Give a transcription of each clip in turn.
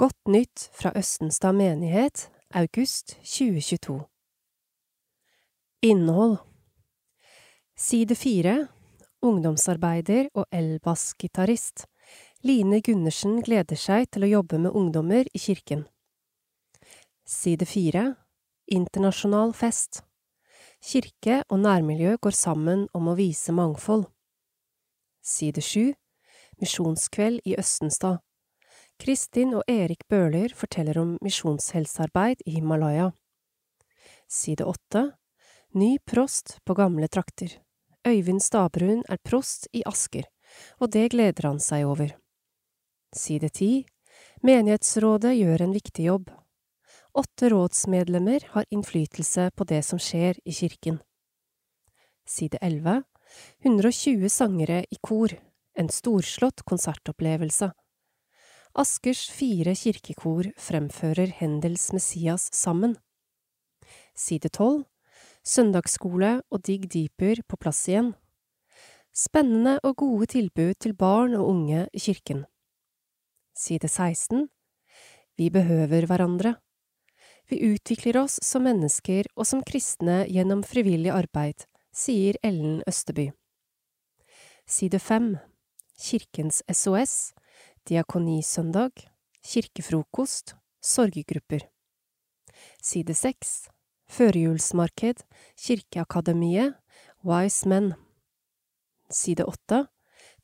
Godt nytt fra Østenstad menighet, august 2022 Innhold. Side fire Ungdomsarbeider og elbassgitarist. Line Gundersen gleder seg til å jobbe med ungdommer i kirken. Side fire Internasjonal fest. Kirke og nærmiljø går sammen om å vise mangfold. Side sju Misjonskveld i Østenstad Kristin og Erik Bøhler forteller om misjonshelsearbeid i Himalaya. Side åtte Ny prost på gamle trakter. Øyvind Stabrun er prost i Asker, og det gleder han seg over. Side ti Menighetsrådet gjør en viktig jobb. Åtte rådsmedlemmer har innflytelse på det som skjer i kirken. Side elleve 120 sangere i kor, en storslått konsertopplevelse. Askers fire kirkekor fremfører Hendels Messias sammen. Side tolv Søndagsskole og Digg Deeper på plass igjen. Spennende og gode tilbud til barn og unge i kirken. Side 16 Vi behøver hverandre. Vi utvikler oss som mennesker og som kristne gjennom frivillig arbeid, sier Ellen Østeby. Side 5 Kirkens SOS Diakonisøndag, kirkefrokost, sorggrupper. Side seks Førjulsmarked, Kirkeakademiet, Wise Men. Side åtte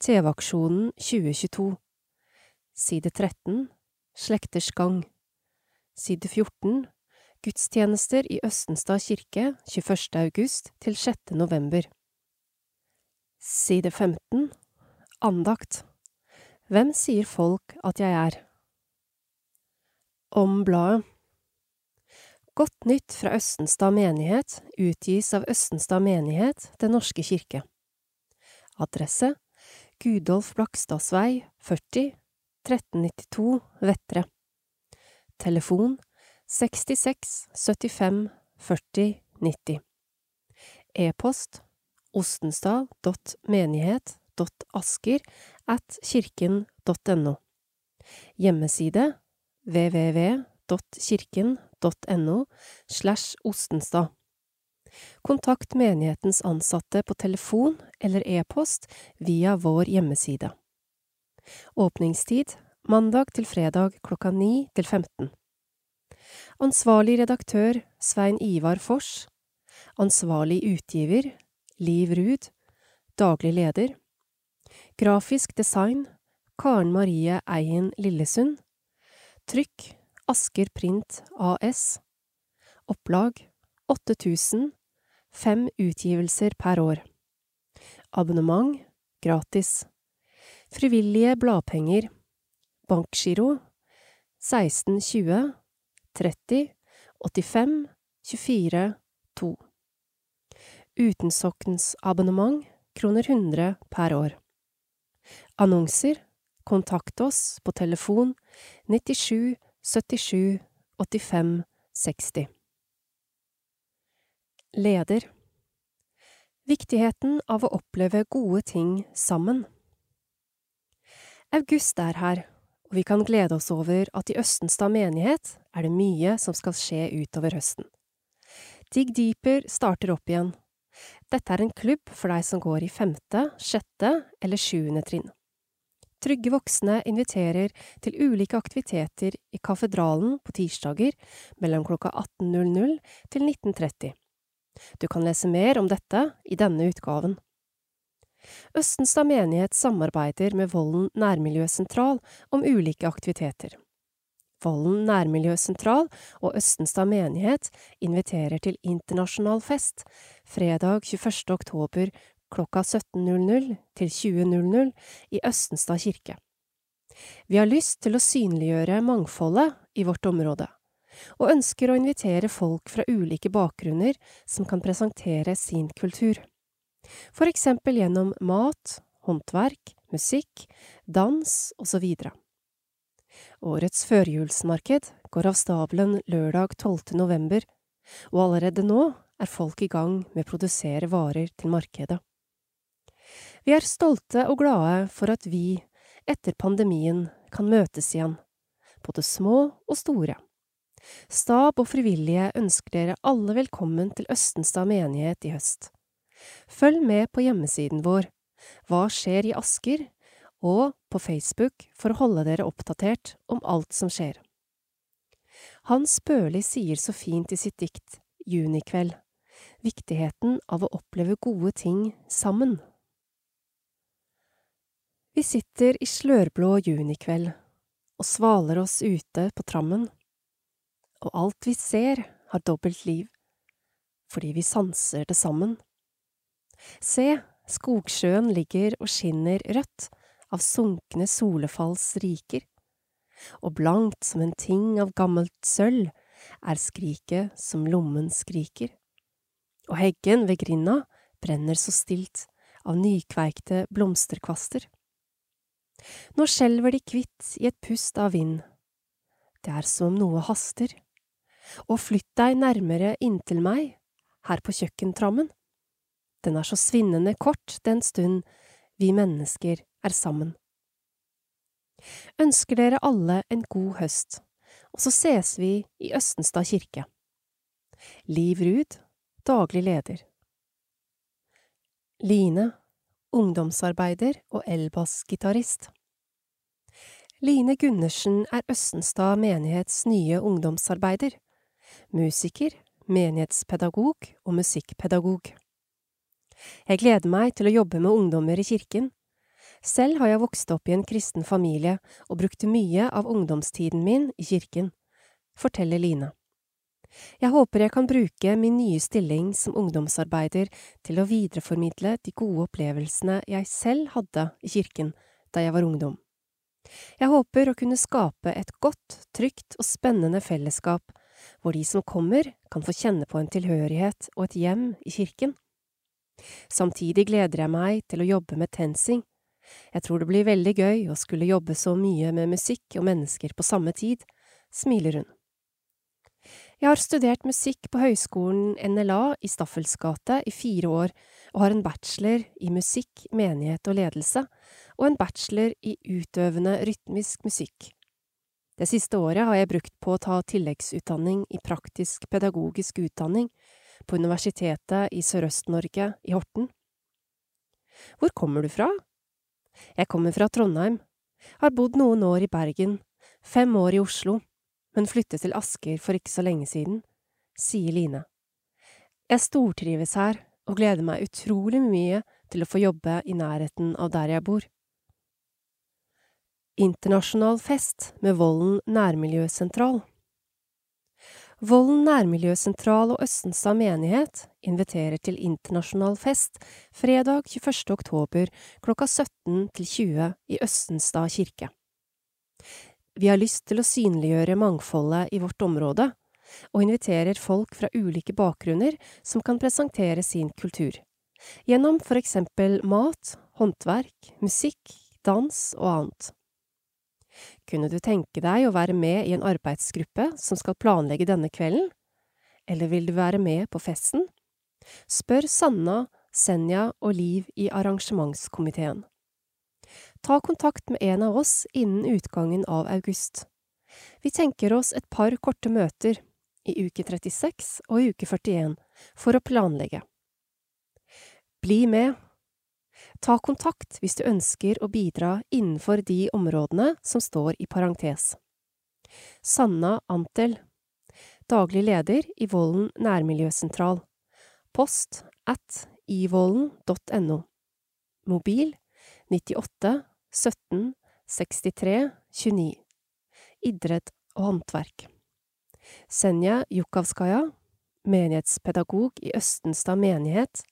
TV-aksjonen 2022. Side 13 Slekters gang. Side 14 Gudstjenester i Østenstad kirke 21. august til 6. november. Side 15 Andakt hvem sier folk at jeg er? Om bladet Godt nytt fra Østenstad menighet utgis av Østenstad menighet, Den norske kirke. Adresse Gudolf Blakstads vei 40 1392 Vettre. Telefon 66 75 40 90. E-post ostenstad.menighet asker at kirken.no. Hjemmeside www.kirken.no slash Ostenstad. Kontakt menighetens ansatte på telefon eller e-post via vår hjemmeside. Åpningstid mandag til fredag klokka 9 til 15. Ansvarlig redaktør Svein Ivar Fors. Ansvarlig utgiver Liv Ruud. Daglig leder Grafisk design Karen Marie Eien Lillesund. Trykk Asker Print AS Opplag 8000 Fem utgivelser per år. Abonnement gratis. Frivillige bladpenger Bankgiro 1620 30 85 24 2 Utensokkensabonnement kroner 100 per år Annonser Kontakt oss på telefon 97 77 85 60 Leder Viktigheten av å oppleve gode ting sammen August er her, og vi kan glede oss over at i Østenstad menighet er det mye som skal skje utover høsten. Dig Deeper starter opp igjen. Dette er en klubb for deg som går i femte, sjette eller sjuende trinn. Trygge voksne inviterer til ulike aktiviteter i Katedralen på tirsdager mellom klokka 18.00 til 19.30. Du kan lese mer om dette i denne utgaven. Østenstad menighet samarbeider med Vollen nærmiljøsentral om ulike aktiviteter. Vollen nærmiljøsentral og Østenstad menighet inviterer til internasjonal fest fredag 21. oktober klokka 17.00 til 20.00 i Østenstad kirke. Vi har lyst til å synliggjøre mangfoldet i vårt område, og ønsker å invitere folk fra ulike bakgrunner som kan presentere sin kultur. For eksempel gjennom mat, håndverk, musikk, dans osv. Årets førjulsmarked går av stabelen lørdag 12. november, og allerede nå er folk i gang med å produsere varer til markedet. Vi er stolte og glade for at vi, etter pandemien, kan møtes igjen, både små og store. Stab og frivillige ønsker dere alle velkommen til Østenstad menighet i høst. Følg med på hjemmesiden vår Hva skjer i Asker og på Facebook for å holde dere oppdatert om alt som skjer. Hans Børli sier så fint i sitt dikt Junikveld viktigheten av å oppleve gode ting sammen. Vi sitter i slørblå junikveld og svaler oss ute på trammen, og alt vi ser har dobbelt liv, fordi vi sanser det sammen. Se, skogsjøen ligger og skinner rødt av sunkne solefalls riker, og blankt som en ting av gammelt sølv er skriket som lommen skriker. Og heggen ved grinda brenner så stilt av nykveikte blomsterkvaster. Nå skjelver de kvitt i et pust av vind. Det er som om noe haster. Og flytt deg nærmere inntil meg, her på kjøkkentrammen. Den er så svinnende kort den stund vi mennesker er sammen. Ønsker dere alle en god høst, og så ses vi i Østenstad kirke. Liv Ruud, daglig leder. Line, ungdomsarbeider og elbassgitarist. Line Gundersen er Østenstad menighets nye ungdomsarbeider, musiker, menighetspedagog og musikkpedagog. Jeg gleder meg til å jobbe med ungdommer i kirken. Selv har jeg vokst opp i en kristen familie og brukte mye av ungdomstiden min i kirken, forteller Line. Jeg håper jeg kan bruke min nye stilling som ungdomsarbeider til å videreformidle de gode opplevelsene jeg selv hadde i kirken da jeg var ungdom. Jeg håper å kunne skape et godt, trygt og spennende fellesskap hvor de som kommer, kan få kjenne på en tilhørighet og et hjem i kirken. Samtidig gleder jeg meg til å jobbe med TenSing. Jeg tror det blir veldig gøy å skulle jobbe så mye med musikk og mennesker på samme tid, smiler hun. Jeg har studert musikk på høyskolen NLA i Staffels gate i fire år og har en bachelor i musikk, menighet og ledelse og en bachelor i utøvende rytmisk musikk. Det siste året har jeg brukt på å ta tilleggsutdanning i praktisk pedagogisk utdanning på Universitetet i Sørøst-Norge i Horten. Hvor kommer du fra? Jeg kommer fra Trondheim, har bodd noen år i Bergen, fem år i Oslo, men flyttet til Asker for ikke så lenge siden, sier Line. Jeg stortrives her og gleder meg utrolig mye til å få jobbe i nærheten av der jeg bor. Internasjonal fest med Vollen nærmiljøsentral. Vollen nærmiljøsentral og Østenstad menighet inviterer til internasjonal fest fredag 21. oktober klokka 17 til 20 i Østenstad kirke. Vi har lyst til å synliggjøre mangfoldet i vårt område, og inviterer folk fra ulike bakgrunner som kan presentere sin kultur, gjennom for eksempel mat, håndverk, musikk, dans og annet. Kunne du tenke deg å være med i en arbeidsgruppe som skal planlegge denne kvelden, eller vil du være med på festen? Spør Sanna, Senja og Liv i arrangementskomiteen. Ta kontakt med en av oss innen utgangen av august. Vi tenker oss et par korte møter, i uke 36 og uke 41, for å planlegge. Bli med Ta kontakt hvis du ønsker å bidra innenfor de områdene som står i parentes. Sanna Antel, daglig leder i Vollen nærmiljøsentral. Post at ivollen.no. Mobil 98 17 63 29. Idrett og håndverk. Senja Jukavskaja, menighetspedagog i Østenstad menighet.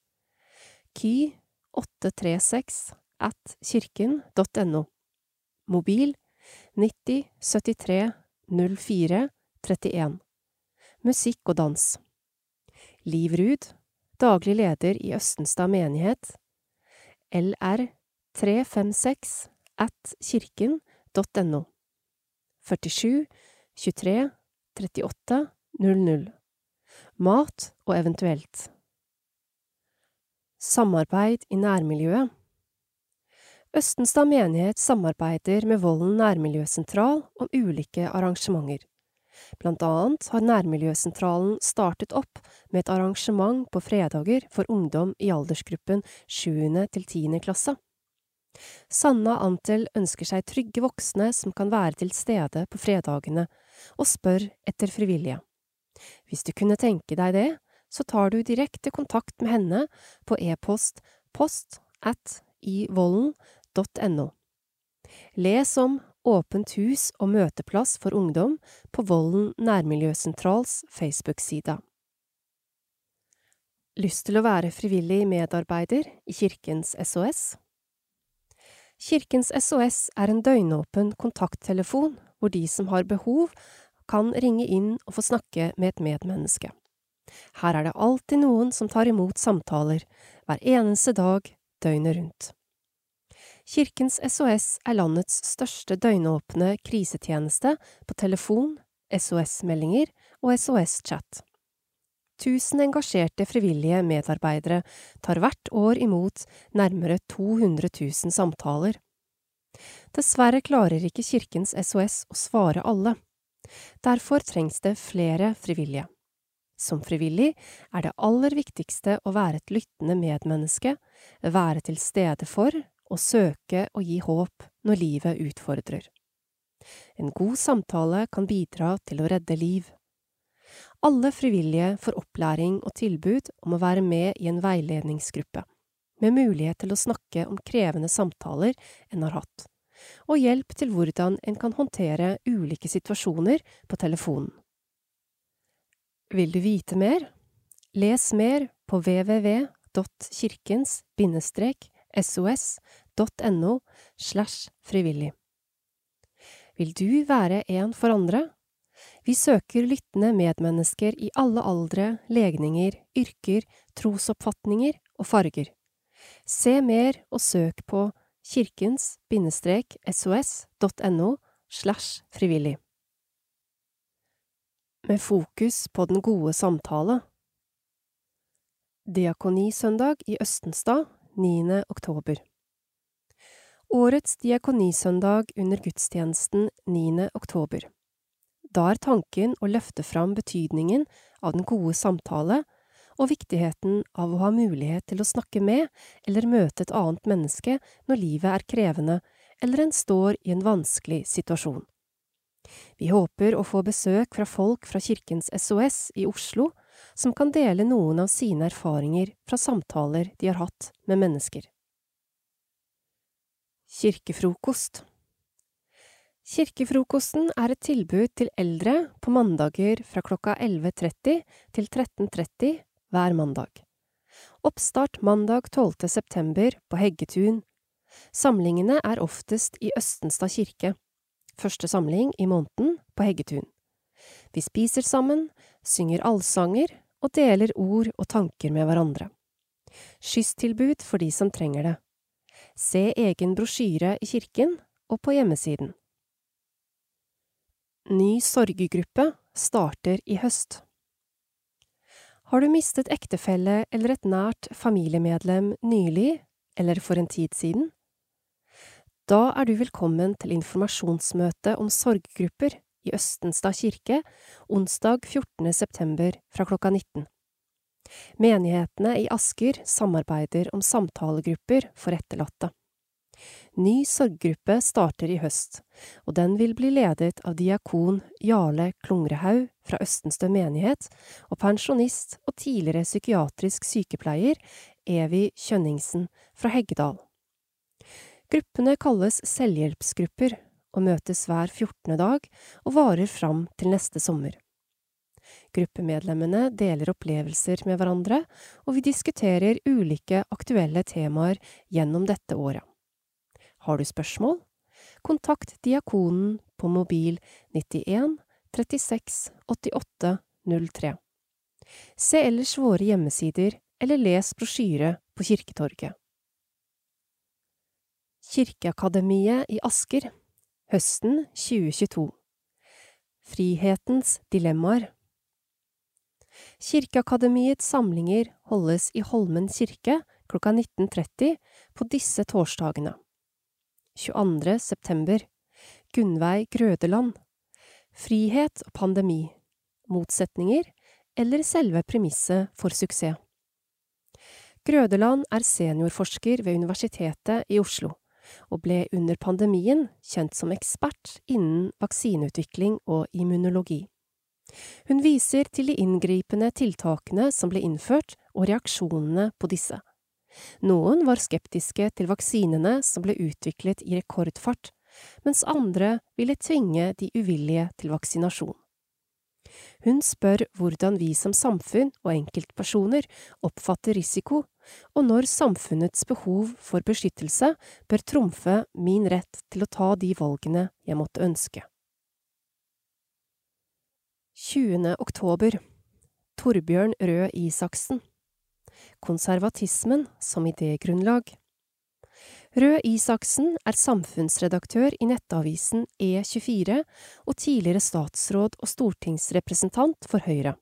Ky 836 at kirken.no. Mobil 90 73 04 31. Musikk og dans. Liv Ruud, daglig leder i Østenstad menighet. LR 356 at kirken.no. 47 23 38 00. Mat og eventuelt. Samarbeid i nærmiljøet Østenstad menighet samarbeider med Vollen nærmiljøsentral om ulike arrangementer. Blant annet har Nærmiljøsentralen startet opp med et arrangement på fredager for ungdom i aldersgruppen 7. til 10. klasse. Sanna Antel ønsker seg trygge voksne som kan være til stede på fredagene, og spør etter frivillige. Hvis du kunne tenke deg det, så tar du direkte kontakt med henne på e-post post at ivollen.no. Les om Åpent hus og møteplass for ungdom på Vollen nærmiljøsentrals Facebook-side. Lyst til å være frivillig medarbeider i Kirkens SOS? Kirkens SOS er en døgnåpen kontakttelefon hvor de som har behov, kan ringe inn og få snakke med et medmenneske. Her er det alltid noen som tar imot samtaler, hver eneste dag, døgnet rundt. Kirkens SOS er landets største døgnåpne krisetjeneste på telefon, SOS-meldinger og SOS-chat. Tusen engasjerte frivillige medarbeidere tar hvert år imot nærmere 200 000 samtaler. Dessverre klarer ikke Kirkens SOS å svare alle. Derfor trengs det flere frivillige. Som frivillig er det aller viktigste å være et lyttende medmenneske, være til stede for og søke å gi håp når livet utfordrer. En god samtale kan bidra til å redde liv. Alle frivillige får opplæring og tilbud om å være med i en veiledningsgruppe, med mulighet til å snakke om krevende samtaler en har hatt, og hjelp til hvordan en kan håndtere ulike situasjoner på telefonen. Vil du vite mer? Les mer på www.kirkens-sos.no slash frivillig. Vil du være en for andre? Vi søker lyttende medmennesker i alle aldre, legninger, yrker, trosoppfatninger og farger. Se mer og søk på kirkens-sos.no slash frivillig. Med fokus på den gode samtale. Diakonisøndag i Østenstad 9. oktober Årets diakonisøndag under gudstjenesten 9. oktober. Da er tanken å løfte fram betydningen av den gode samtale og viktigheten av å ha mulighet til å snakke med eller møte et annet menneske når livet er krevende eller en står i en vanskelig situasjon. Vi håper å få besøk fra folk fra Kirkens SOS i Oslo som kan dele noen av sine erfaringer fra samtaler de har hatt med mennesker. Kirkefrokost Kirkefrokosten er et tilbud til eldre på mandager fra klokka 11.30 til 13.30 hver mandag. Oppstart mandag 12. september på Heggetun. Samlingene er oftest i Østenstad kirke. Første samling i måneden på Heggetun. Vi spiser sammen, synger allsanger og deler ord og tanker med hverandre. Skysstilbud for de som trenger det. Se egen brosjyre i kirken og på hjemmesiden. Ny sorggruppe starter i høst. Har du mistet ektefelle eller et nært familiemedlem nylig eller for en tid siden? Da er du velkommen til informasjonsmøte om sorggrupper i Østenstad kirke onsdag 14. september fra klokka 19. Menighetene i Asker samarbeider om samtalegrupper for etterlatte. Ny sorggruppe starter i høst, og den vil bli ledet av diakon Jarle Klungrehaug fra Østenstø menighet og pensjonist og tidligere psykiatrisk sykepleier Evy Kjønningsen fra Heggedal. Gruppene kalles selvhjelpsgrupper og møtes hver 14. dag og varer fram til neste sommer. Gruppemedlemmene deler opplevelser med hverandre, og vi diskuterer ulike aktuelle temaer gjennom dette året. Har du spørsmål? Kontakt diakonen på mobil 91 36 88 03. Se ellers våre hjemmesider eller les brosjyre på Kirketorget. Kirkeakademiet i Asker høsten 2022 Frihetens dilemmaer Kirkeakademiets samlinger holdes i Holmen kirke klokka 19.30 på disse torsdagene. 22. september Gunnveig Grødeland Frihet og pandemi Motsetninger eller selve premisset for suksess. Grødeland er seniorforsker ved Universitetet i Oslo, og ble under pandemien kjent som ekspert innen vaksineutvikling og immunologi. Hun viser til de inngripende tiltakene som ble innført, og reaksjonene på disse. Noen var skeptiske til vaksinene som ble utviklet i rekordfart, mens andre ville tvinge de uvillige til vaksinasjon. Hun spør hvordan vi som samfunn og enkeltpersoner oppfatter risiko, og når samfunnets behov for beskyttelse bør trumfe min rett til å ta de valgene jeg måtte ønske. 20. oktober Torbjørn Røe Isaksen Konservatismen som idégrunnlag Røe Isaksen er samfunnsredaktør i nettavisen E24 og tidligere statsråd og stortingsrepresentant for Høyre.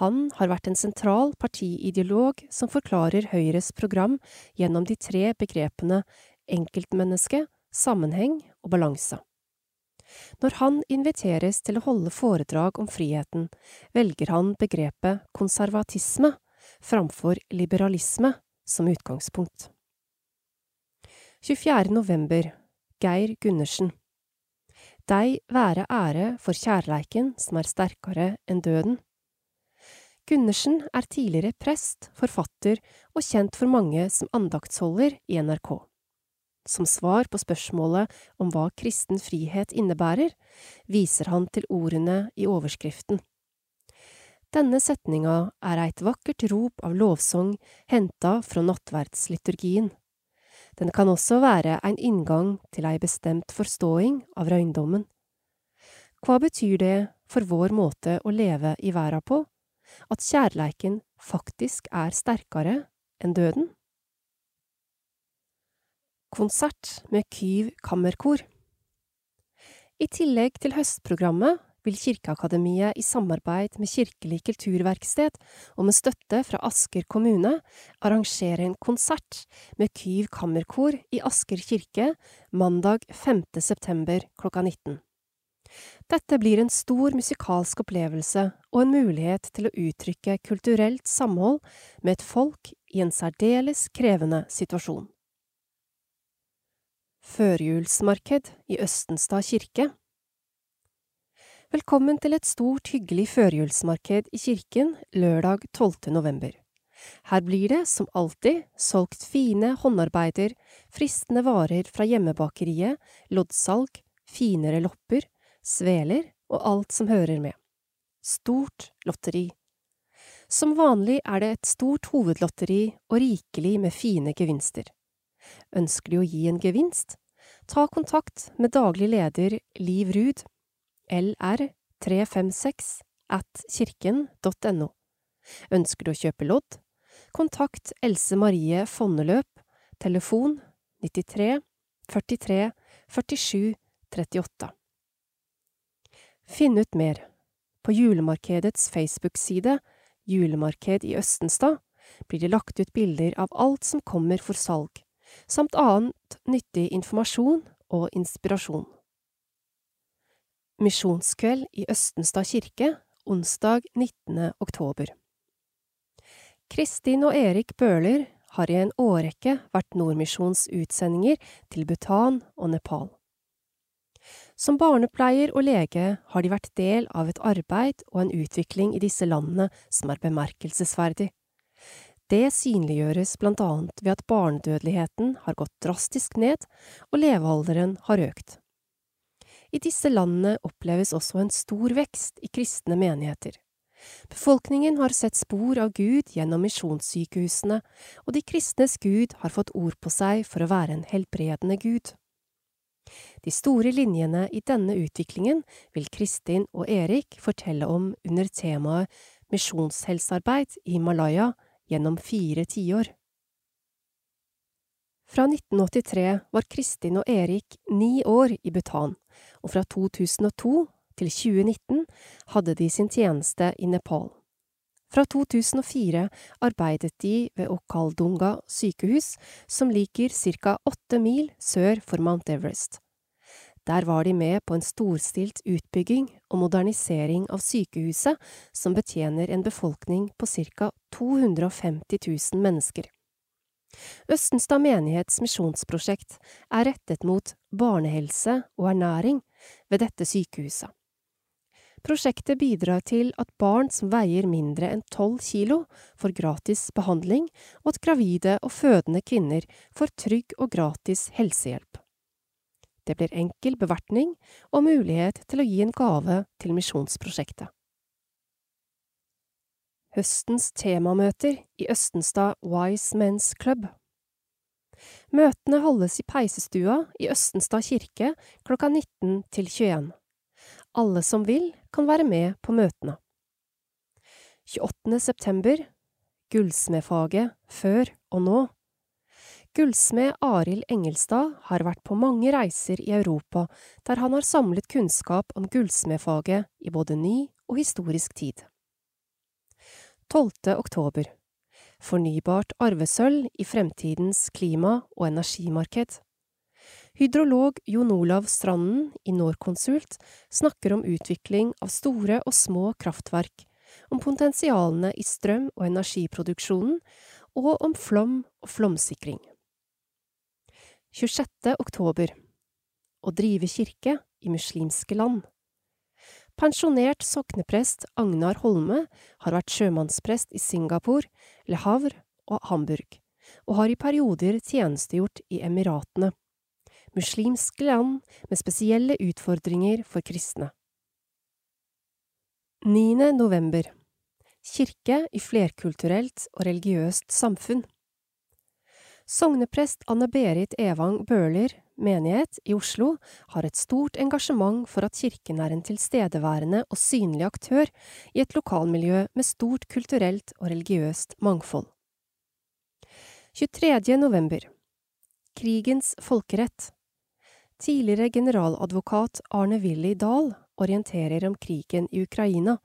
Han har vært en sentral partiideolog som forklarer Høyres program gjennom de tre begrepene enkeltmenneske, sammenheng og balanse. Når han inviteres til å holde foredrag om friheten, velger han begrepet konservatisme framfor liberalisme som utgangspunkt. 24. november Geir Gundersen Deg være ære for kjærleiken som er sterkere enn døden. Gundersen er tidligere prest, forfatter og kjent for mange som andaktsholder i NRK. Som svar på spørsmålet om hva kristen frihet innebærer, viser han til ordene i overskriften. Denne setninga er eit vakkert rop av lovsang henta fra nattverdsliturgien. Den kan også være ein inngang til ei bestemt forståing av røyndommen. Hva betyr det for vår måte å leve i verda på, at kjærleiken faktisk er sterkere enn døden? Konsert med Kyv kammerkor I tillegg til høstprogrammet vil Kirkeakademiet i samarbeid med Kirkelig kulturverksted og med støtte fra Asker kommune arrangere en konsert med Kyv kammerkor i Asker kirke mandag 5. september klokka 19. Dette blir en stor musikalsk opplevelse og en mulighet til å uttrykke kulturelt samhold med et folk i en særdeles krevende situasjon. Førjulsmarked i Østenstad kirke Velkommen til et stort, hyggelig førjulsmarked i kirken lørdag 12. november. Her blir det, som alltid, solgt fine håndarbeider, fristende varer fra hjemmebakeriet, loddsalg, finere lopper, sveler og alt som hører med. Stort lotteri. Som vanlig er det et stort hovedlotteri og rikelig med fine gevinster. Ønsker du å gi en gevinst? Ta kontakt med daglig leder Liv Ruud lr356 at kirken.no. Ønsker du å kjøpe lodd? Kontakt Else Marie Fondeløp, telefon 93 43 47 38. Finn ut mer. På julemarkedets Facebook-side, Julemarked i Østenstad, blir det lagt ut bilder av alt som kommer for salg, samt annet nyttig informasjon og inspirasjon. Misjonskveld i Østenstad kirke onsdag 19. oktober. Kristin og Erik Bøhler har i en årrekke vært Nordmisjons utsendinger til Bhutan og Nepal. Som barnepleier og lege har de vært del av et arbeid og en utvikling i disse landene som er bemerkelsesverdig. Det synliggjøres blant annet ved at barnedødeligheten har gått drastisk ned og levealderen har økt. I disse landene oppleves også en stor vekst i kristne menigheter. Befolkningen har sett spor av Gud gjennom misjonssykehusene, og de kristnes Gud har fått ord på seg for å være en helbredende Gud. De store linjene i denne utviklingen vil Kristin og Erik fortelle om under temaet Misjonshelsearbeid i Malaya gjennom fire tiår. Fra 1983 var Kristin og Erik ni år i Bhutan, og fra 2002 til 2019 hadde de sin tjeneste i Nepal. Fra 2004 arbeidet de ved Okaldunga sykehus, som ligger ca åtte mil sør for Mount Everest. Der var de med på en storstilt utbygging og modernisering av sykehuset, som betjener en befolkning på ca 250 000 mennesker. Østenstad menighets misjonsprosjekt er rettet mot barnehelse og ernæring ved dette sykehuset. Prosjektet bidrar til at barn som veier mindre enn tolv kilo, får gratis behandling, og at gravide og fødende kvinner får trygg og gratis helsehjelp. Det blir enkel bevertning og mulighet til å gi en gave til misjonsprosjektet. Høstens temamøter i Østenstad Wise Men's Club Møtene holdes i peisestua i Østenstad kirke klokka 19 til 21. Alle som vil, kan være med på møtene. 28. september Gullsmedfaget før og nå Gullsmed Arild Engelstad har vært på mange reiser i Europa der han har samlet kunnskap om gullsmedfaget i både ny og historisk tid. 12. oktober Fornybart arvesølv i fremtidens klima- og energimarked. Hydrolog Jon Olav Stranden i Norconsult snakker om utvikling av store og små kraftverk, om potensialene i strøm- og energiproduksjonen, og om flom og flomsikring. 26. oktober Å drive kirke i muslimske land. Pensjonert sokneprest Agnar Holme har vært sjømannsprest i Singapore, Le Havre og Hamburg, og har i perioder tjenestegjort i Emiratene muslimske land med spesielle utfordringer for kristne. 9. november Kirke i flerkulturelt og religiøst samfunn Sogneprest Anne-Berit Evang Bøhler menighet i Oslo har et stort engasjement for at kirken er en tilstedeværende og synlig aktør i et lokalmiljø med stort kulturelt og religiøst mangfold. 23. november Krigens folkerett Tidligere generaladvokat Arne Willy Dahl orienterer om krigen i Ukraina,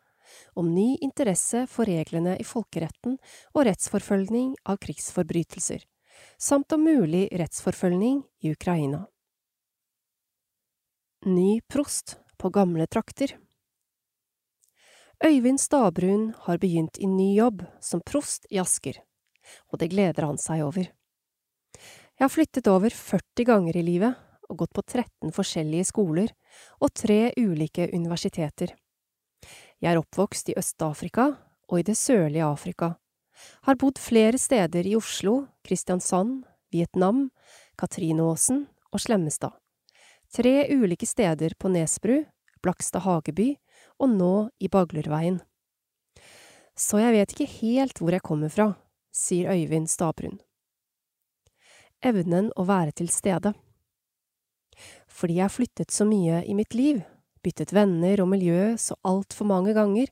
om ny interesse for reglene i folkeretten og rettsforfølgning av krigsforbrytelser, samt om mulig rettsforfølgning i Ukraina. Ny prost på gamle trakter Øyvind Stabrun har begynt i ny jobb som prost i Asker, og det gleder han seg over. Jeg har flyttet over 40 ganger i livet, og gått på 13 forskjellige skoler og tre ulike universiteter. Jeg er oppvokst i Øst-Afrika og i det sørlige Afrika, har bodd flere steder i Oslo, Kristiansand, Vietnam, Katrinåsen og Slemmestad, tre ulike steder på Nesbru, Blakstad Hageby og nå i Baglerveien. Så jeg vet ikke helt hvor jeg kommer fra, sier Øyvind Stabrun. Evnen å være til stede. Fordi jeg har flyttet så mye i mitt liv, byttet venner og miljø så altfor mange ganger,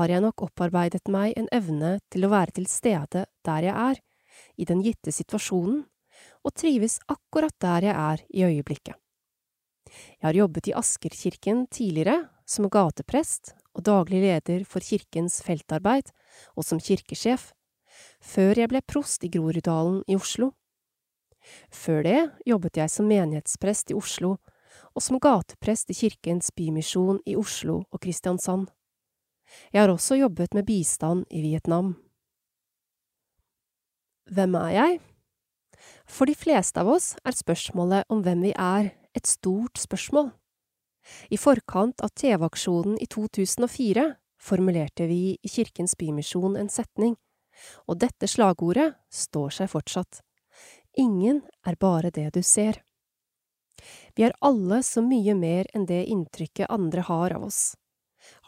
har jeg nok opparbeidet meg en evne til å være til stede der jeg er, i den gitte situasjonen, og trives akkurat der jeg er i øyeblikket. Jeg har jobbet i Askerkirken tidligere, som gateprest og daglig leder for kirkens feltarbeid, og som kirkesjef, før jeg ble prost i Groruddalen i Oslo. Før det jobbet jeg som menighetsprest i Oslo og som gateprest i Kirkens Bymisjon i Oslo og Kristiansand. Jeg har også jobbet med bistand i Vietnam. Hvem er jeg? For de fleste av oss er spørsmålet om hvem vi er, et stort spørsmål. I forkant av TV-aksjonen i 2004 formulerte vi i Kirkens Bymisjon en setning, og dette slagordet står seg fortsatt. Ingen er bare det du ser. Vi er alle så mye mer enn det inntrykket andre har av oss.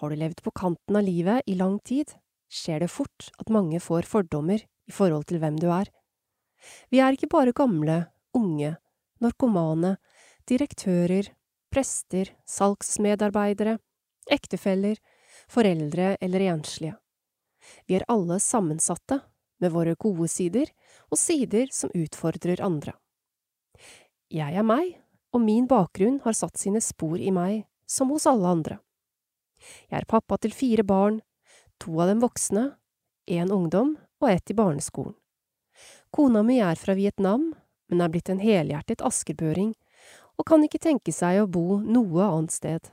Har du levd på kanten av livet i lang tid, skjer det fort at mange får fordommer i forhold til hvem du er. Vi er ikke bare gamle, unge, narkomane, direktører, prester, salgsmedarbeidere, ektefeller, foreldre eller enslige. Vi er alle sammensatte, med våre gode sider og sider som utfordrer andre. Jeg er meg, og min bakgrunn har satt sine spor i meg, som hos alle andre. Jeg er pappa til fire barn, to av dem voksne, én ungdom og ett i barneskolen. Kona mi er fra Vietnam, men er blitt en helhjertet askerbøring og kan ikke tenke seg å bo noe annet sted.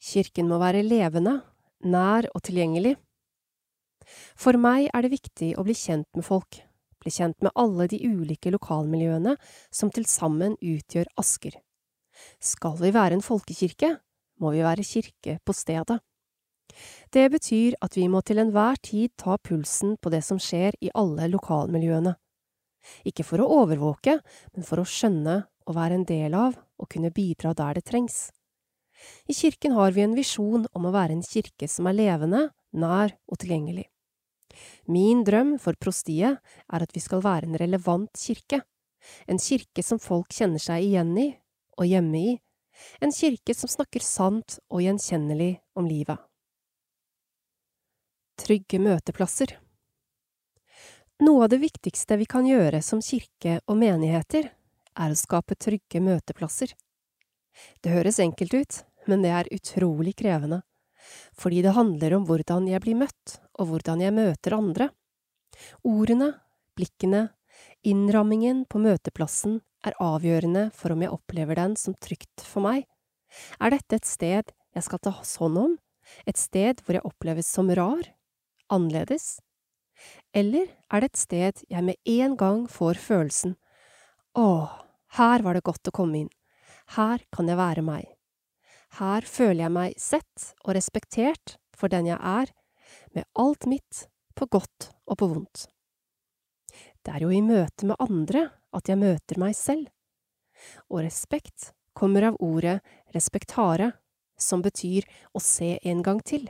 Kirken må være levende, nær og tilgjengelig. For meg er det viktig å bli kjent med folk, bli kjent med alle de ulike lokalmiljøene som til sammen utgjør Asker. Skal vi være en folkekirke, må vi være kirke på stedet. Det betyr at vi må til enhver tid ta pulsen på det som skjer i alle lokalmiljøene. Ikke for å overvåke, men for å skjønne og være en del av og kunne bidra der det trengs. I kirken har vi en visjon om å være en kirke som er levende, nær og tilgjengelig. Min drøm for prostiet er at vi skal være en relevant kirke, en kirke som folk kjenner seg igjen i og hjemme i, en kirke som snakker sant og gjenkjennelig om livet. Trygge møteplasser Noe av det viktigste vi kan gjøre som kirke og menigheter, er å skape trygge møteplasser. Det høres enkelt ut, men det er utrolig krevende, fordi det handler om hvordan jeg blir møtt, og hvordan jeg møter andre. Ordene, blikkene, innrammingen på møteplassen er avgjørende for om jeg opplever den som trygt for meg. Er dette et sted jeg skal ta hånd om, et sted hvor jeg oppleves som rar, annerledes? Eller er det et sted jeg med en gang får følelsen åh, her var det godt å komme inn, her kan jeg være meg, her føler jeg meg sett og respektert for den jeg er, med alt mitt, på godt og på vondt. Det er jo i møte med andre at jeg møter meg selv. Og respekt kommer av ordet respektare, som betyr å se en gang til.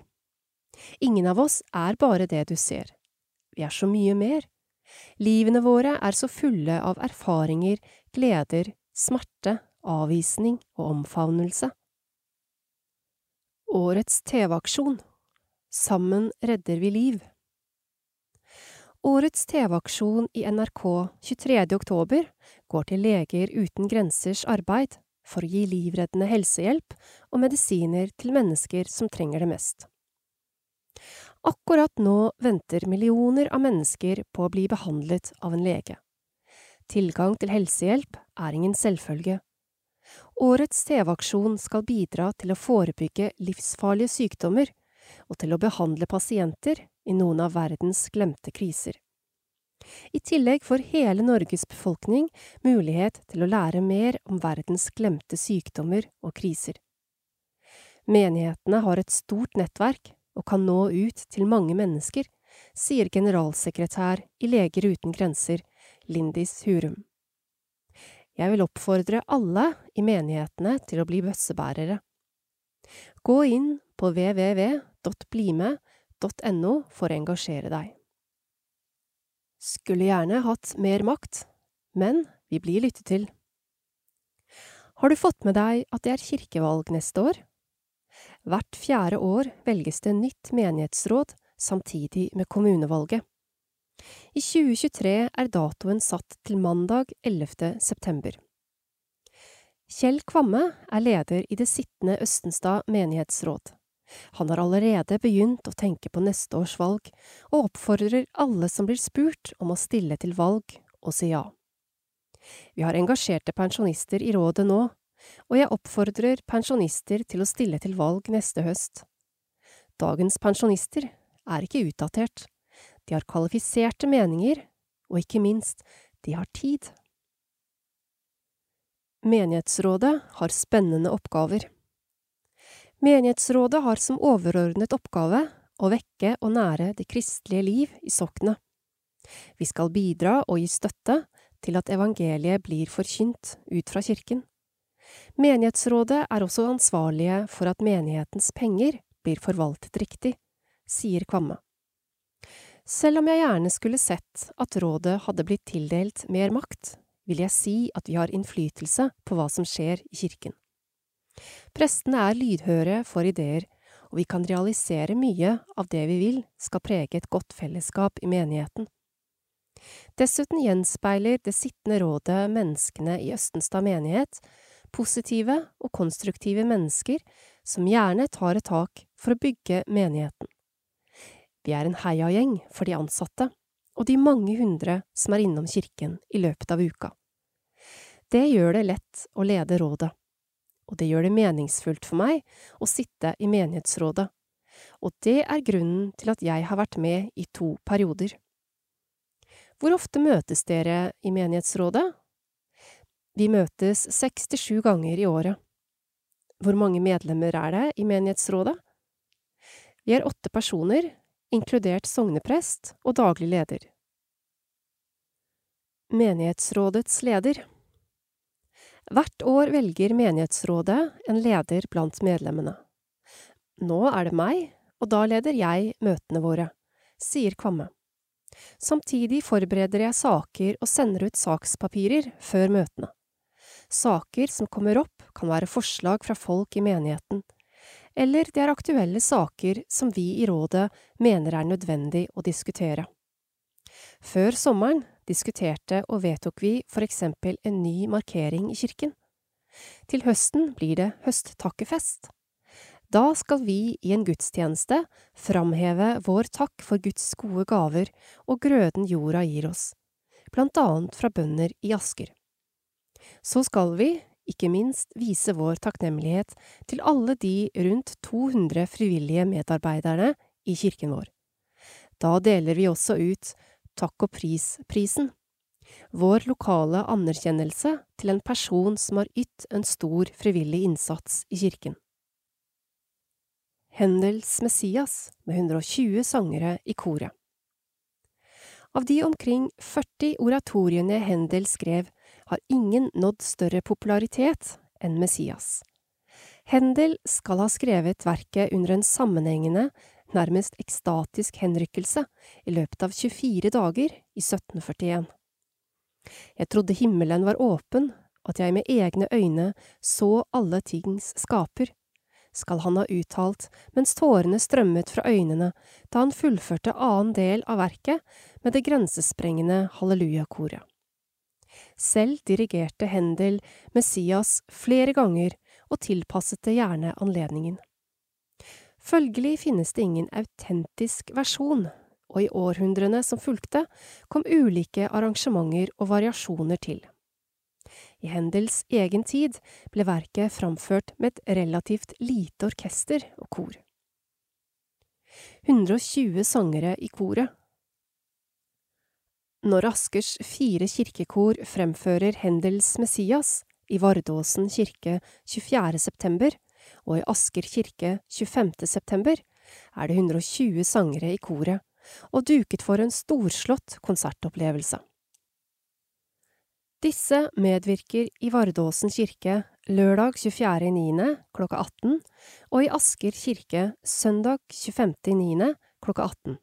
Ingen av oss er bare det du ser. Vi er så mye mer. Livene våre er så fulle av erfaringer, gleder, smerte, avvisning og omfavnelse. Årets TV-aksjon Sammen redder vi liv. Årets TV-aksjon i NRK 23. oktober går til Leger uten grensers arbeid for å gi livreddende helsehjelp og medisiner til mennesker som trenger det mest. Akkurat nå venter millioner av mennesker på å bli behandlet av en lege. Tilgang til helsehjelp er ingen selvfølge. Årets TV-aksjon skal bidra til å forebygge livsfarlige sykdommer og til å behandle pasienter i noen av verdens glemte kriser. I tillegg får hele Norges befolkning mulighet til å lære mer om verdens glemte sykdommer og kriser. Menighetene har et stort nettverk og kan nå ut til mange mennesker, sier generalsekretær i Leger uten grenser, Lindis Hurum. Jeg vil oppfordre alle i menighetene til å bli bøssebærere. Gå inn på www.blime.no for å engasjere deg. Skulle gjerne hatt mer makt, men vi blir lyttet til. Har du fått med deg at det er kirkevalg neste år? Hvert fjerde år velges det nytt menighetsråd samtidig med kommunevalget. I 2023 er datoen satt til mandag 11. september. Kjell Kvamme er leder i det sittende Østenstad menighetsråd. Han har allerede begynt å tenke på neste års valg, og oppfordrer alle som blir spurt om å stille til valg, og si ja. Vi har engasjerte pensjonister i rådet nå, og jeg oppfordrer pensjonister til å stille til valg neste høst. Dagens pensjonister er ikke utdatert, de har kvalifiserte meninger, og ikke minst, de har tid. Menighetsrådet har spennende oppgaver. Menighetsrådet har som overordnet oppgave å vekke og nære det kristelige liv i soknet. Vi skal bidra og gi støtte til at evangeliet blir forkynt ut fra kirken. Menighetsrådet er også ansvarlige for at menighetens penger blir forvaltet riktig, sier Kvamme. Selv om jeg gjerne skulle sett at rådet hadde blitt tildelt mer makt, vil jeg si at vi har innflytelse på hva som skjer i kirken. Prestene er lydhøre for ideer, og vi kan realisere mye av det vi vil skal prege et godt fellesskap i menigheten. Dessuten gjenspeiler det sittende rådet menneskene i Østenstad menighet, positive og konstruktive mennesker som gjerne tar et tak for å bygge menigheten. Vi er en heiagjeng for de ansatte og de mange hundre som er innom kirken i løpet av uka. Det gjør det lett å lede rådet, og det gjør det meningsfullt for meg å sitte i menighetsrådet, og det er grunnen til at jeg har vært med i to perioder. Hvor ofte møtes dere i menighetsrådet? Vi møtes seks til sju ganger i året. Hvor mange medlemmer er det i menighetsrådet? Vi er åtte personer, inkludert sogneprest og daglig leder. Menighetsrådets leder Hvert år velger menighetsrådet en leder blant medlemmene. Nå er det meg, og da leder jeg møtene våre, sier Kvamme. Samtidig forbereder jeg saker og sender ut sakspapirer før møtene. Saker som kommer opp, kan være forslag fra folk i menigheten, eller det er aktuelle saker som vi i rådet mener er nødvendig å diskutere. Før sommeren diskuterte og vedtok vi for eksempel en ny markering i kirken. Til høsten blir det høsttakkefest. Da skal vi i en gudstjeneste framheve vår takk for Guds gode gaver og grøden jorda gir oss, blant annet fra bønder i Asker. Så skal vi, ikke minst, vise vår takknemlighet til alle de rundt 200 frivillige medarbeiderne i kirken vår. Da deler vi også ut Takk og pris-prisen, vår lokale anerkjennelse til en person som har ytt en stor frivillig innsats i kirken. Hendels Messias med 120 sangere i koret. Av de omkring 40 oratoriene Hendel skrev, har ingen nådd større popularitet enn Messias. Hendel skal ha skrevet verket under en sammenhengende, nærmest ekstatisk henrykkelse i løpet av 24 dager i 1741. Jeg trodde himmelen var åpen, at jeg med egne øyne så alle tings skaper, skal han ha uttalt mens tårene strømmet fra øynene da han fullførte annen del av verket med det grensesprengende hallelujakoret. Selv dirigerte Hendel Messias flere ganger og tilpasset det gjerne anledningen. Følgelig finnes det ingen autentisk versjon, og i århundrene som fulgte, kom ulike arrangementer og variasjoner til. I Hendels egen tid ble verket framført med et relativt lite orkester og kor. 120 sangere i koret. Når Askers fire kirkekor fremfører Hendels Messias i Vardåsen kirke 24. september og i Asker kirke 25. september, er det 120 sangere i koret, og duket for en storslått konsertopplevelse. Disse medvirker i Vardåsen kirke lørdag 24.9. klokka 18 og i Asker kirke søndag 25.9. klokka 18.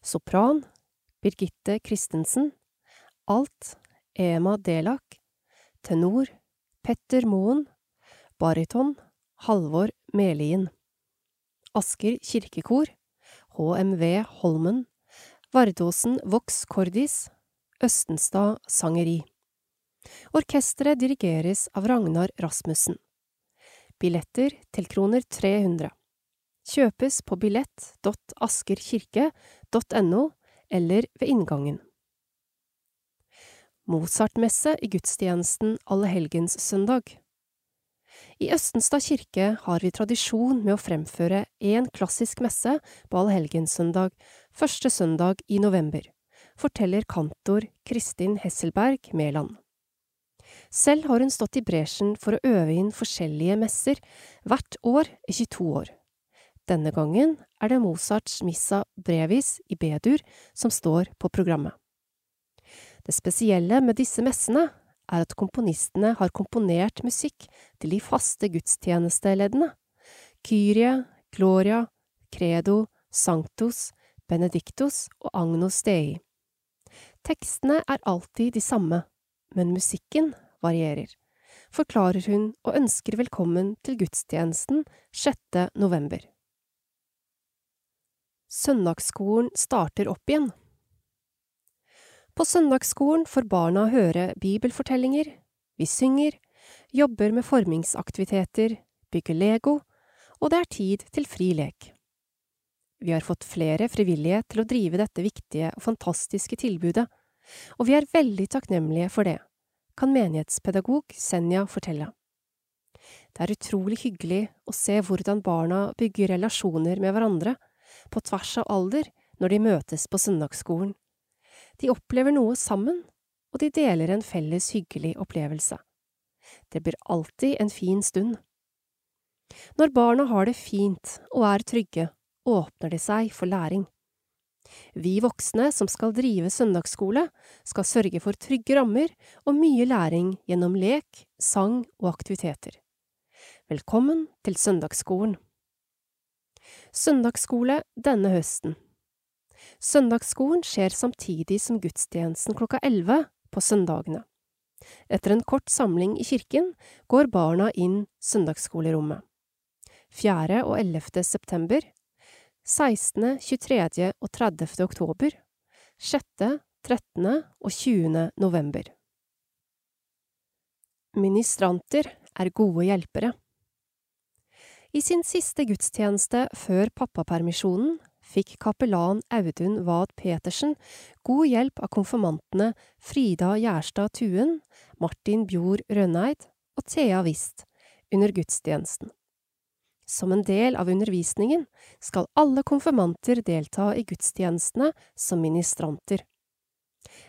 Sopran Birgitte Christensen Alt Ema Delak Tenor Petter Moen Bariton Halvor Melien Asker kirkekor HMV Holmen Vardåsen Vox Cordis Østenstad Sangeri Orkesteret dirigeres av Ragnar Rasmussen. Billetter til kroner 300. Kjøpes på billett.askerkirke.no eller ved inngangen. Mozartmesse i gudstjenesten allehelgenssøndag. I Østenstad kirke har vi tradisjon med å fremføre én klassisk messe på allehelgenssøndag første søndag i november, forteller kantor Kristin Hesselberg Mæland. Selv har hun stått i bresjen for å øve inn forskjellige messer hvert år i 22 år. Denne gangen er det Mozarts Missa Brevis i B-dur som står på programmet. Det spesielle med disse messene er at komponistene har komponert musikk til de faste gudstjenesteleddene – Kyrie, Gloria, Credo, Sanctus, Benedictus og Agnos Dei. Tekstene er alltid de samme, men musikken varierer, forklarer hun og ønsker velkommen til gudstjenesten 6. november. Søndagsskolen starter opp igjen. På søndagsskolen får barna høre bibelfortellinger, vi synger, jobber med formingsaktiviteter, bygger Lego, og det er tid til fri lek. Vi har fått flere frivillige til å drive dette viktige og fantastiske tilbudet, og vi er veldig takknemlige for det, kan menighetspedagog Senja fortelle. Det er utrolig hyggelig å se hvordan barna bygger relasjoner med hverandre, på tvers av alder, når de møtes på søndagsskolen. De opplever noe sammen, og de deler en felles hyggelig opplevelse. Det blir alltid en fin stund. Når barna har det fint og er trygge, åpner de seg for læring. Vi voksne som skal drive søndagsskole, skal sørge for trygge rammer og mye læring gjennom lek, sang og aktiviteter. Velkommen til søndagsskolen. Søndagsskole denne høsten. Søndagsskolen skjer samtidig som gudstjenesten klokka elleve på søndagene. Etter en kort samling i kirken går barna inn søndagsskolerommet. 4. og 11. september 16., 23. og 30. oktober, 6., 13. og 20. november. Ministranter er gode hjelpere. I sin siste gudstjeneste før pappapermisjonen fikk kapellan Audun Wad Petersen god hjelp av konfirmantene Frida Gjerstad Tuen, Martin Bjord Rønneid og Thea Wist under gudstjenesten. Som en del av undervisningen skal alle konfirmanter delta i gudstjenestene som ministranter.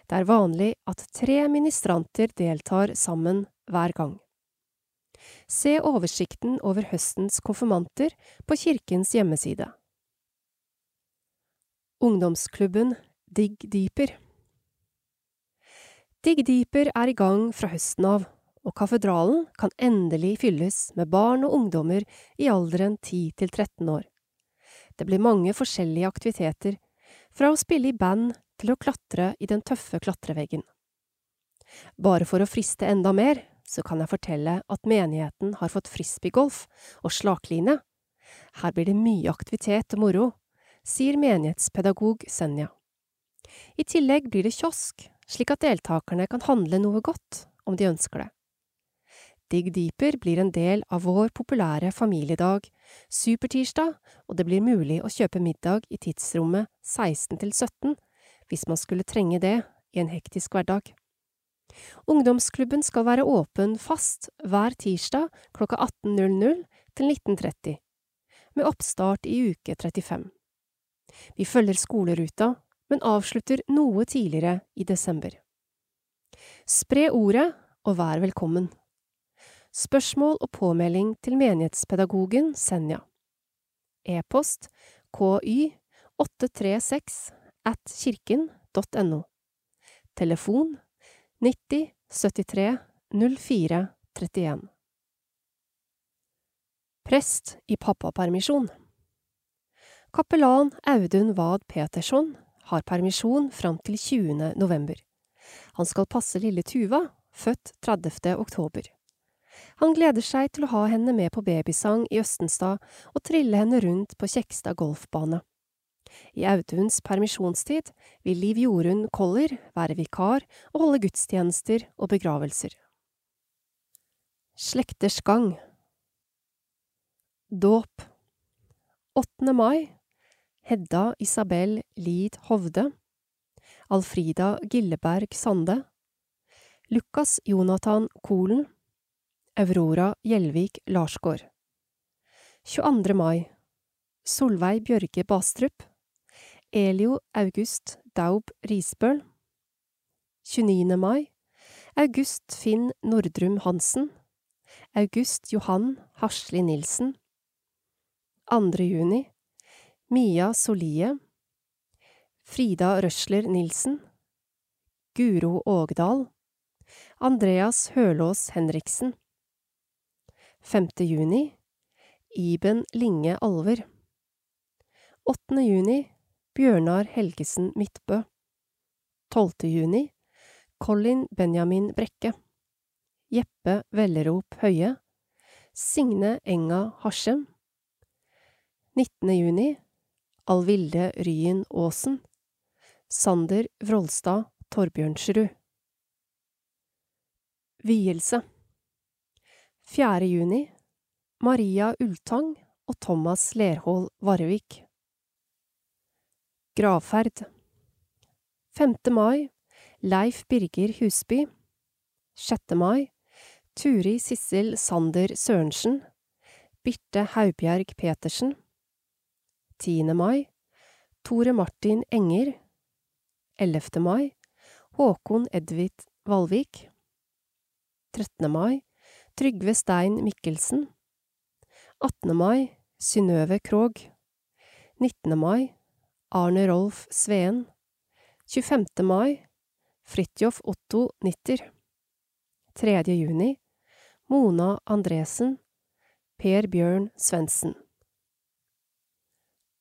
Det er vanlig at tre ministranter deltar sammen hver gang. Se oversikten over høstens konfirmanter på kirkens hjemmeside. Ungdomsklubben Digg Deeper Digg Deeper er i gang fra høsten av og katedralen kan endelig fylles med barn og ungdommer i alderen 10 til 13 år. Det blir mange forskjellige aktiviteter, fra å spille i band til å klatre i den tøffe klatreveggen. Bare for å friste enda mer, så kan jeg fortelle at menigheten har fått frisbeegolf og slakline. Her blir det mye aktivitet og moro, sier menighetspedagog Senja. I tillegg blir det kiosk, slik at deltakerne kan handle noe godt om de ønsker det. Digg Deeper blir en del av vår populære familiedag, Supertirsdag, og det blir mulig å kjøpe middag i tidsrommet 16 til 17 hvis man skulle trenge det i en hektisk hverdag. Ungdomsklubben skal være åpen fast hver tirsdag klokka 18.00 til 19.30, med oppstart i uke 35. Vi følger skoleruta, men avslutter noe tidligere i desember. Spre ordet og vær velkommen. Spørsmål og påmelding til menighetspedagogen Senja. E-post ky 836 at kirken.no. Telefon 90 73 04 31. Prest i pappapermisjon Kapellan Audun Wad Petersson har permisjon fram til 20. november. Han skal passe lille Tuva, født 30. oktober. Han gleder seg til å ha henne med på babysang i Østenstad og trille henne rundt på Kjekstad golfbane. I Auduns permisjonstid vil Liv Jorunn Koller være vikar og holde gudstjenester og begravelser. Slekters gang. Dåp. 8. mai. Hedda Isabel Lid Hovde. Alfrida Gilleberg Sande. Lukas Jonathan Kolen Aurora Gjelvik Larsgård 22. mai. Solveig Bjørge Bastrup Elio August Daub Risbøl 29. mai August Finn Nordrum Hansen August Johan Hasli Nilsen 2. juni Mia Solie Frida Røsler Nilsen Guro Ågdal Andreas Hølås Henriksen 5. juni Iben Linge Alver 8. juni Bjørnar Helgesen Midtbø. 12. juni. Colin Benjamin Brekke. Jeppe Vellerop Høie. Signe Enga Harsem. 19. juni. Alvilde Ryen Aasen. Sander Vrolstad Torbjørnsrud Vielse. 4. juni. Maria Ultang og Thomas Lerhol Varvik Gravferd 5. mai Leif Birger Husby 6. mai Turi Sissel Sander Sørensen Birte Haubjerg Petersen 10. mai Tore Martin Enger 11. mai Håkon Edvit Valvik 13. mai Trygve Stein Mikkelsen 18. mai Synnøve Krogh 19. mai Arne Rolf Sveen 25. mai Fridtjof Otto Nitter 3. juni Mona Andresen Per Bjørn Svendsen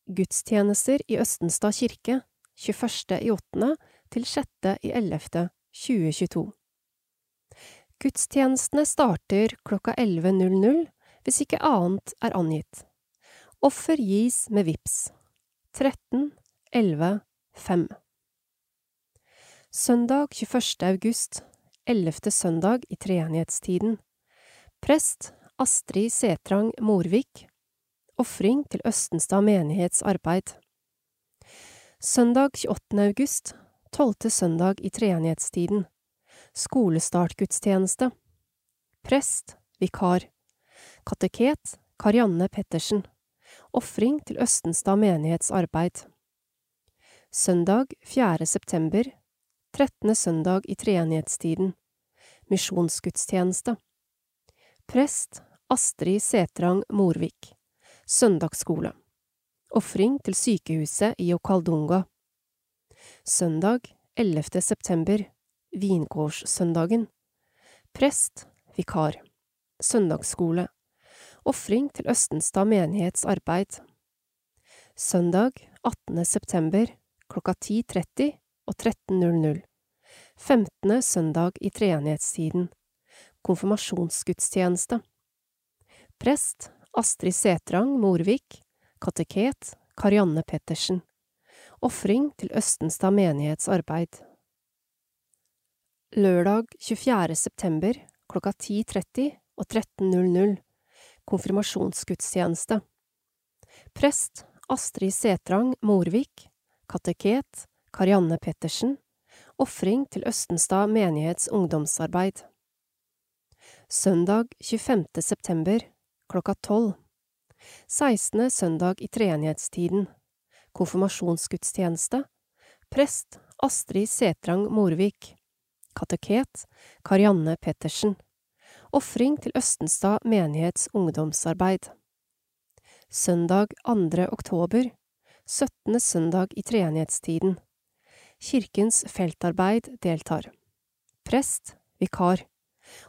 Gudstjenester i Østenstad kirke 21. i 8. til 6. i 11. 2022 Gudstjenestene starter klokka 11.00 hvis ikke annet er angitt. Offer gis med VIPS 13 11 5 Søndag 21. august, 11. søndag i treenighetstiden. Prest Astrid Setrang Morvik. Ofring til Østenstad menighets arbeid. Søndag 28. august, 12. søndag i treenighetstiden skolestartgudstjeneste, prest, vikar, kateket, Karianne Pettersen, ofring til Østenstad menighets arbeid. Søndag 4. september, 13. søndag i treenighetstiden, misjonsgudstjeneste. Prest Astrid Setrang Morvik, søndagsskole. Ofring til sykehuset i Okaldunga. Søndag 11. september, vingårdssøndagen. Prest, vikar. Søndagsskole. Ofring til Østenstad menighets arbeid. Søndag 18. september klokka 10.30 og 13.00. 15. søndag i treenighetstiden. Konfirmasjonsgudstjeneste. Prest Astrid Setrang Morvik. Kateket Karianne Pettersen. Ofring til Østenstad menighets arbeid. Lørdag 24. september klokka 10.30 og 13.00 Konfirmasjonsgudstjeneste Prest Astrid Setrang Morvik Kateket Karianne Pettersen Ofring til Østenstad menighets ungdomsarbeid Søndag 25. september klokka 12 16. søndag i treenighetstiden Konfirmasjonsgudstjeneste Prest Astrid Setrang Morvik kateket Karianne Pettersen. Ofring til Østenstad menighets ungdomsarbeid. Søndag 2. oktober, 17. søndag i treenighetstiden. Kirkens feltarbeid deltar. Prest, vikar.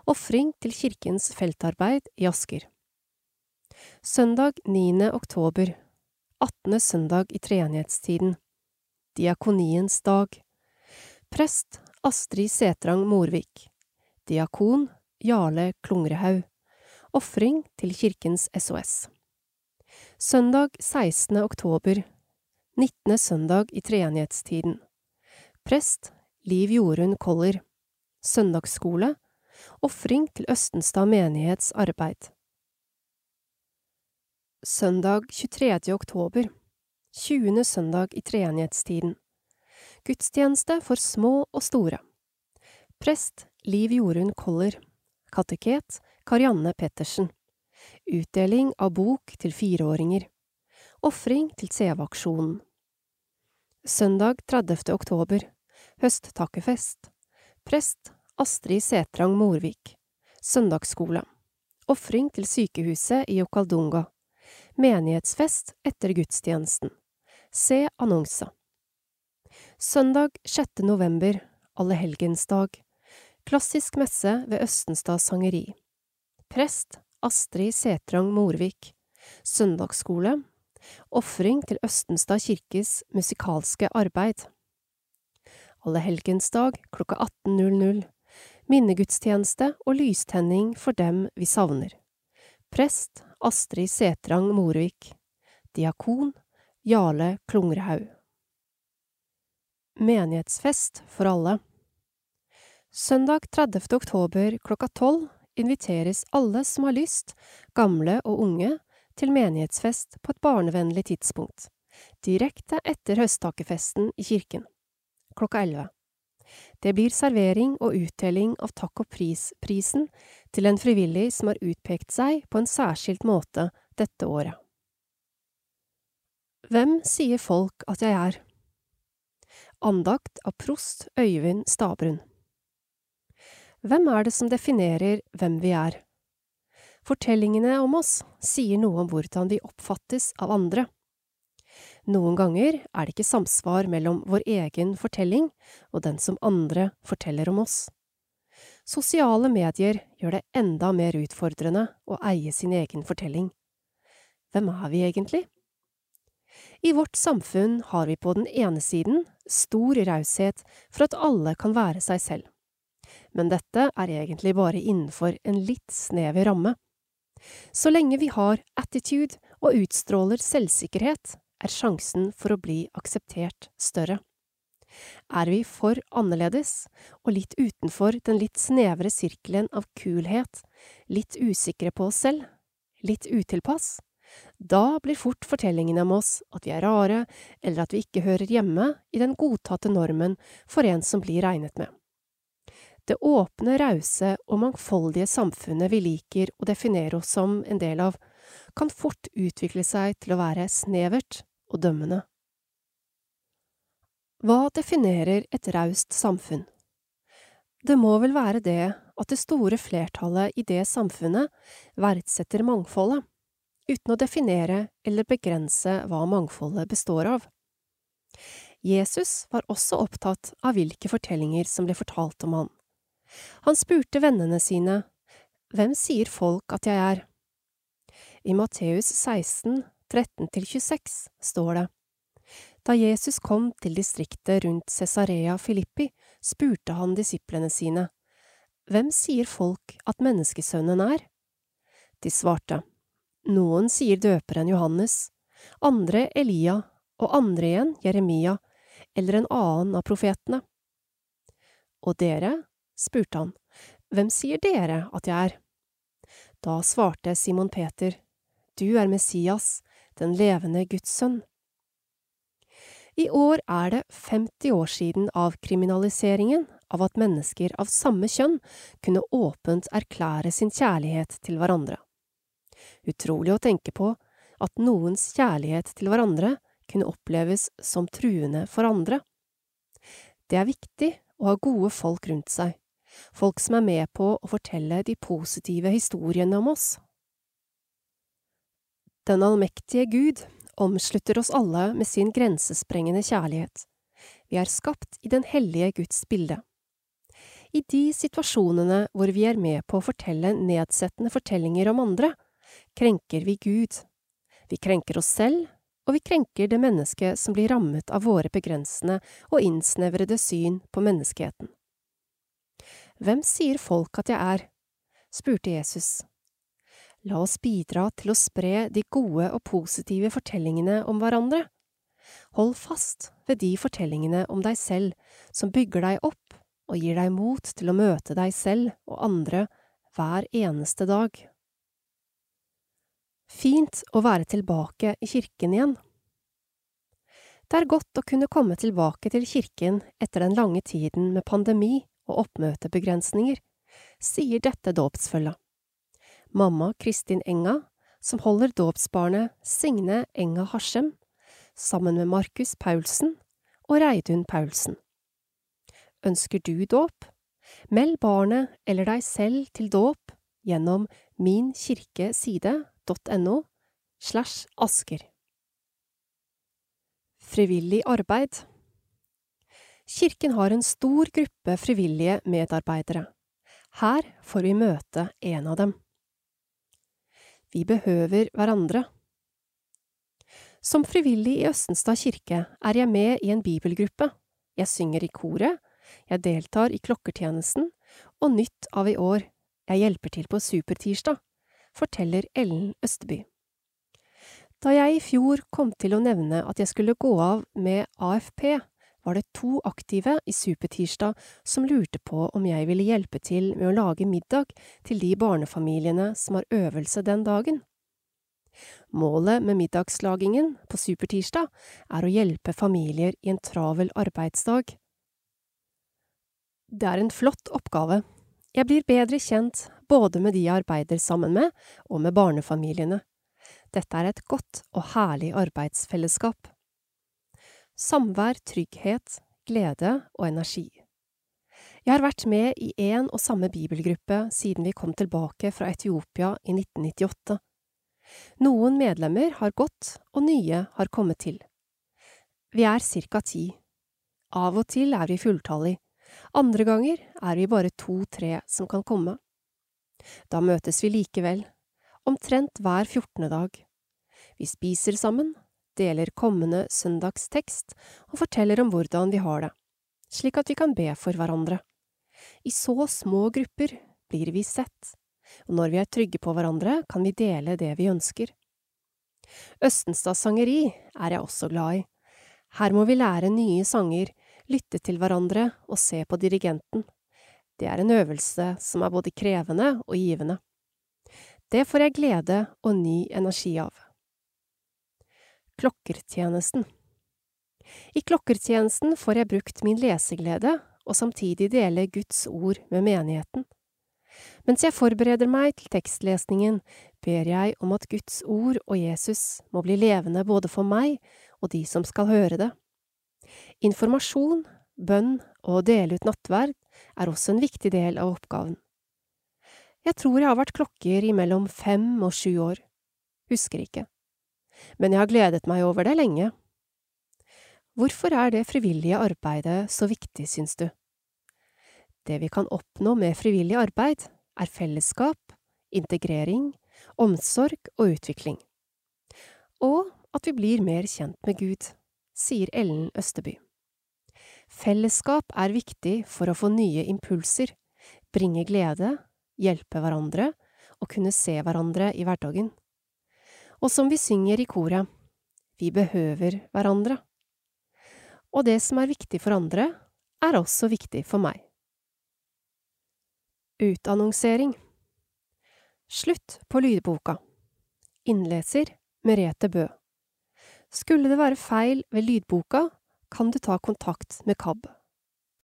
Ofring til Kirkens feltarbeid i Asker. Søndag 9. oktober, 18. søndag i treenighetstiden. Diakoniens dag. Prest Astrid Setrang Morvik. Diakon Jarle Klungrehaug. Ofring til Kirkens SOS. Søndag 16. oktober. 19. søndag i treenighetstiden. Prest Liv Jorunn Koller. Søndagsskole. Ofring til Østenstad menighets arbeid. Søndag 23. oktober. 20. søndag i treenighetstiden. Gudstjeneste for små og store. Prest Liv Jorunn Koller. Kateket Karianne Pettersen. Utdeling av bok til fireåringer. Ofring til CV-aksjonen. Søndag 30. oktober. Høsttakkefest. Prest Astrid Setrang Morvik. Søndagsskole. Ofring til sykehuset i Okaldunga. Menighetsfest etter gudstjenesten. Se annonse. Søndag 6. november, allehelgensdag. Klassisk messe ved Østenstad sangeri. Prest Astrid Setrang Morvik. Søndagsskole. Ofring til Østenstad kirkes musikalske arbeid. Allehelgensdag klokka 18.00. Minnegudstjeneste og lystenning for dem vi savner. Prest Astrid Setrang Morvik. Diakon Jarle Klungrehaug menighetsfest for alle. Søndag 30. oktober klokka tolv inviteres alle som har lyst, gamle og unge, til menighetsfest på et barnevennlig tidspunkt, direkte etter høsttakerfesten i kirken, klokka elleve. Det blir servering og utdeling av takk og pris-prisen til en frivillig som har utpekt seg på en særskilt måte dette året. Hvem sier folk at jeg er? Andakt av prost Øyvind Stabrun Hvem er det som definerer hvem vi er? Fortellingene om oss sier noe om hvordan vi oppfattes av andre. Noen ganger er det ikke samsvar mellom vår egen fortelling og den som andre forteller om oss. Sosiale medier gjør det enda mer utfordrende å eie sin egen fortelling. Hvem er vi egentlig? I vårt samfunn har vi på den ene siden stor raushet for at alle kan være seg selv. Men dette er egentlig bare innenfor en litt snever ramme. Så lenge vi har attitude og utstråler selvsikkerhet, er sjansen for å bli akseptert større. Er vi for annerledes og litt utenfor den litt snevre sirkelen av kulhet, litt usikre på oss selv, litt utilpass, da blir fort fortellingen om oss at vi er rare, eller at vi ikke hører hjemme i den godtatte normen for en som blir regnet med. Det åpne, rause og mangfoldige samfunnet vi liker å definere oss som en del av, kan fort utvikle seg til å være snevert og dømmende. Hva definerer et raust samfunn? Det må vel være det at det store flertallet i det samfunnet verdsetter mangfoldet, uten å definere eller begrense hva mangfoldet består av. Jesus var også opptatt av hvilke fortellinger som ble fortalt om han. Han spurte vennene sine, Hvem sier folk at jeg er? I Matteus 16 13–26 står det. Da Jesus kom til distriktet rundt Cesarea Filippi, spurte han disiplene sine, Hvem sier folk at menneskesønnen er? De svarte, Noen sier døperen Johannes, andre Elia og andre igjen Jeremia eller en annen av profetene. Og dere, spurte han, hvem sier dere at jeg er? Da svarte Simon Peter, du er Messias, den levende Guds sønn. I år er det 50 år siden av kriminaliseringen av at mennesker av samme kjønn kunne åpent erklære sin kjærlighet til hverandre. Utrolig å tenke på at noens kjærlighet til hverandre kunne oppleves som truende for andre. Det er viktig å ha gode folk rundt seg, folk som er med på å fortelle de positive historiene om oss. Den allmektige Gud omslutter oss alle med sin grensesprengende kjærlighet. Vi er skapt i den hellige Guds bilde. I de situasjonene hvor vi er med på å fortelle nedsettende fortellinger om andre, krenker vi Gud. Vi krenker oss selv, og vi krenker det mennesket som blir rammet av våre begrensende og innsnevrede syn på menneskeheten. Hvem sier folk at jeg er? spurte Jesus. La oss bidra til å spre de gode og positive fortellingene om hverandre. Hold fast ved de fortellingene om deg selv som bygger deg opp og gir deg mot til å møte deg selv og andre hver eneste dag. Fint å være tilbake i kirken igjen. Det er godt å kunne komme tilbake til kirken etter den lange tiden med pandemi og oppmøtebegrensninger, sier dette dåpsfølget mamma Kristin Enga, som holder dåpsbarnet Signe Enga Harsem, sammen med Markus Paulsen og Reidun Paulsen. Ønsker du dåp? Meld barnet eller deg selv til dåp gjennom minkirkeside.no slash asker. Frivillig arbeid Kirken har en stor gruppe frivillige medarbeidere. Her får vi møte en av dem. Vi behøver hverandre. Som frivillig i Østenstad kirke er jeg med i en bibelgruppe, jeg synger i koret, jeg deltar i klokkertjenesten, og nytt av i år, jeg hjelper til på Supertirsdag, forteller Ellen Østeby. Da jeg i fjor kom til å nevne at jeg skulle gå av med AFP, var det to aktive i Supertirsdag som lurte på om jeg ville hjelpe til med å lage middag til de barnefamiliene som har øvelse den dagen. Målet med middagslagingen på Supertirsdag er å hjelpe familier i en travel arbeidsdag. Det er en flott oppgave. Jeg blir bedre kjent både med de jeg arbeider sammen med, og med barnefamiliene. Dette er et godt og herlig arbeidsfellesskap. Samvær, trygghet, glede og energi. Jeg har vært med i én og samme bibelgruppe siden vi kom tilbake fra Etiopia i 1998. Noen medlemmer har gått, og nye har kommet til. Vi er cirka ti. Av og til er vi fulltallig, andre ganger er vi bare to–tre som kan komme. Da møtes vi likevel, omtrent hver fjortende dag. Vi spiser sammen, deler kommende søndags tekst og forteller om hvordan vi har det, slik at vi kan be for hverandre. I så små grupper blir vi sett, og når vi er trygge på hverandre, kan vi dele det vi ønsker. Østenstads sangeri er jeg også glad i. Her må vi lære nye sanger, lytte til hverandre og se på dirigenten. Det er en øvelse som er både krevende og givende. Det får jeg glede og ny energi av. Klokkertjenesten I klokkertjenesten får jeg brukt min leseglede og samtidig dele Guds ord med menigheten. Mens jeg forbereder meg til tekstlesningen, ber jeg om at Guds ord og Jesus må bli levende både for meg og de som skal høre det. Informasjon, bønn og å dele ut nattverd er også en viktig del av oppgaven. Jeg tror jeg har vært klokker i mellom fem og sju år, husker ikke, men jeg har gledet meg over det lenge. Hvorfor er det frivillige arbeidet så viktig, syns du? Det vi kan oppnå med frivillig arbeid, er fellesskap, integrering, omsorg og utvikling. Og at vi blir mer kjent med Gud, sier Ellen Østeby. Fellesskap er viktig for å få nye impulser, bringe glede, hjelpe hverandre og kunne se hverandre i hverdagen. Og som vi synger i koret, vi behøver hverandre og det som er viktig for andre, er også viktig for meg. Utannonsering Slutt på lydboka Innleser Merete Bø Skulle det være feil ved lydboka, kan du ta kontakt med KAB.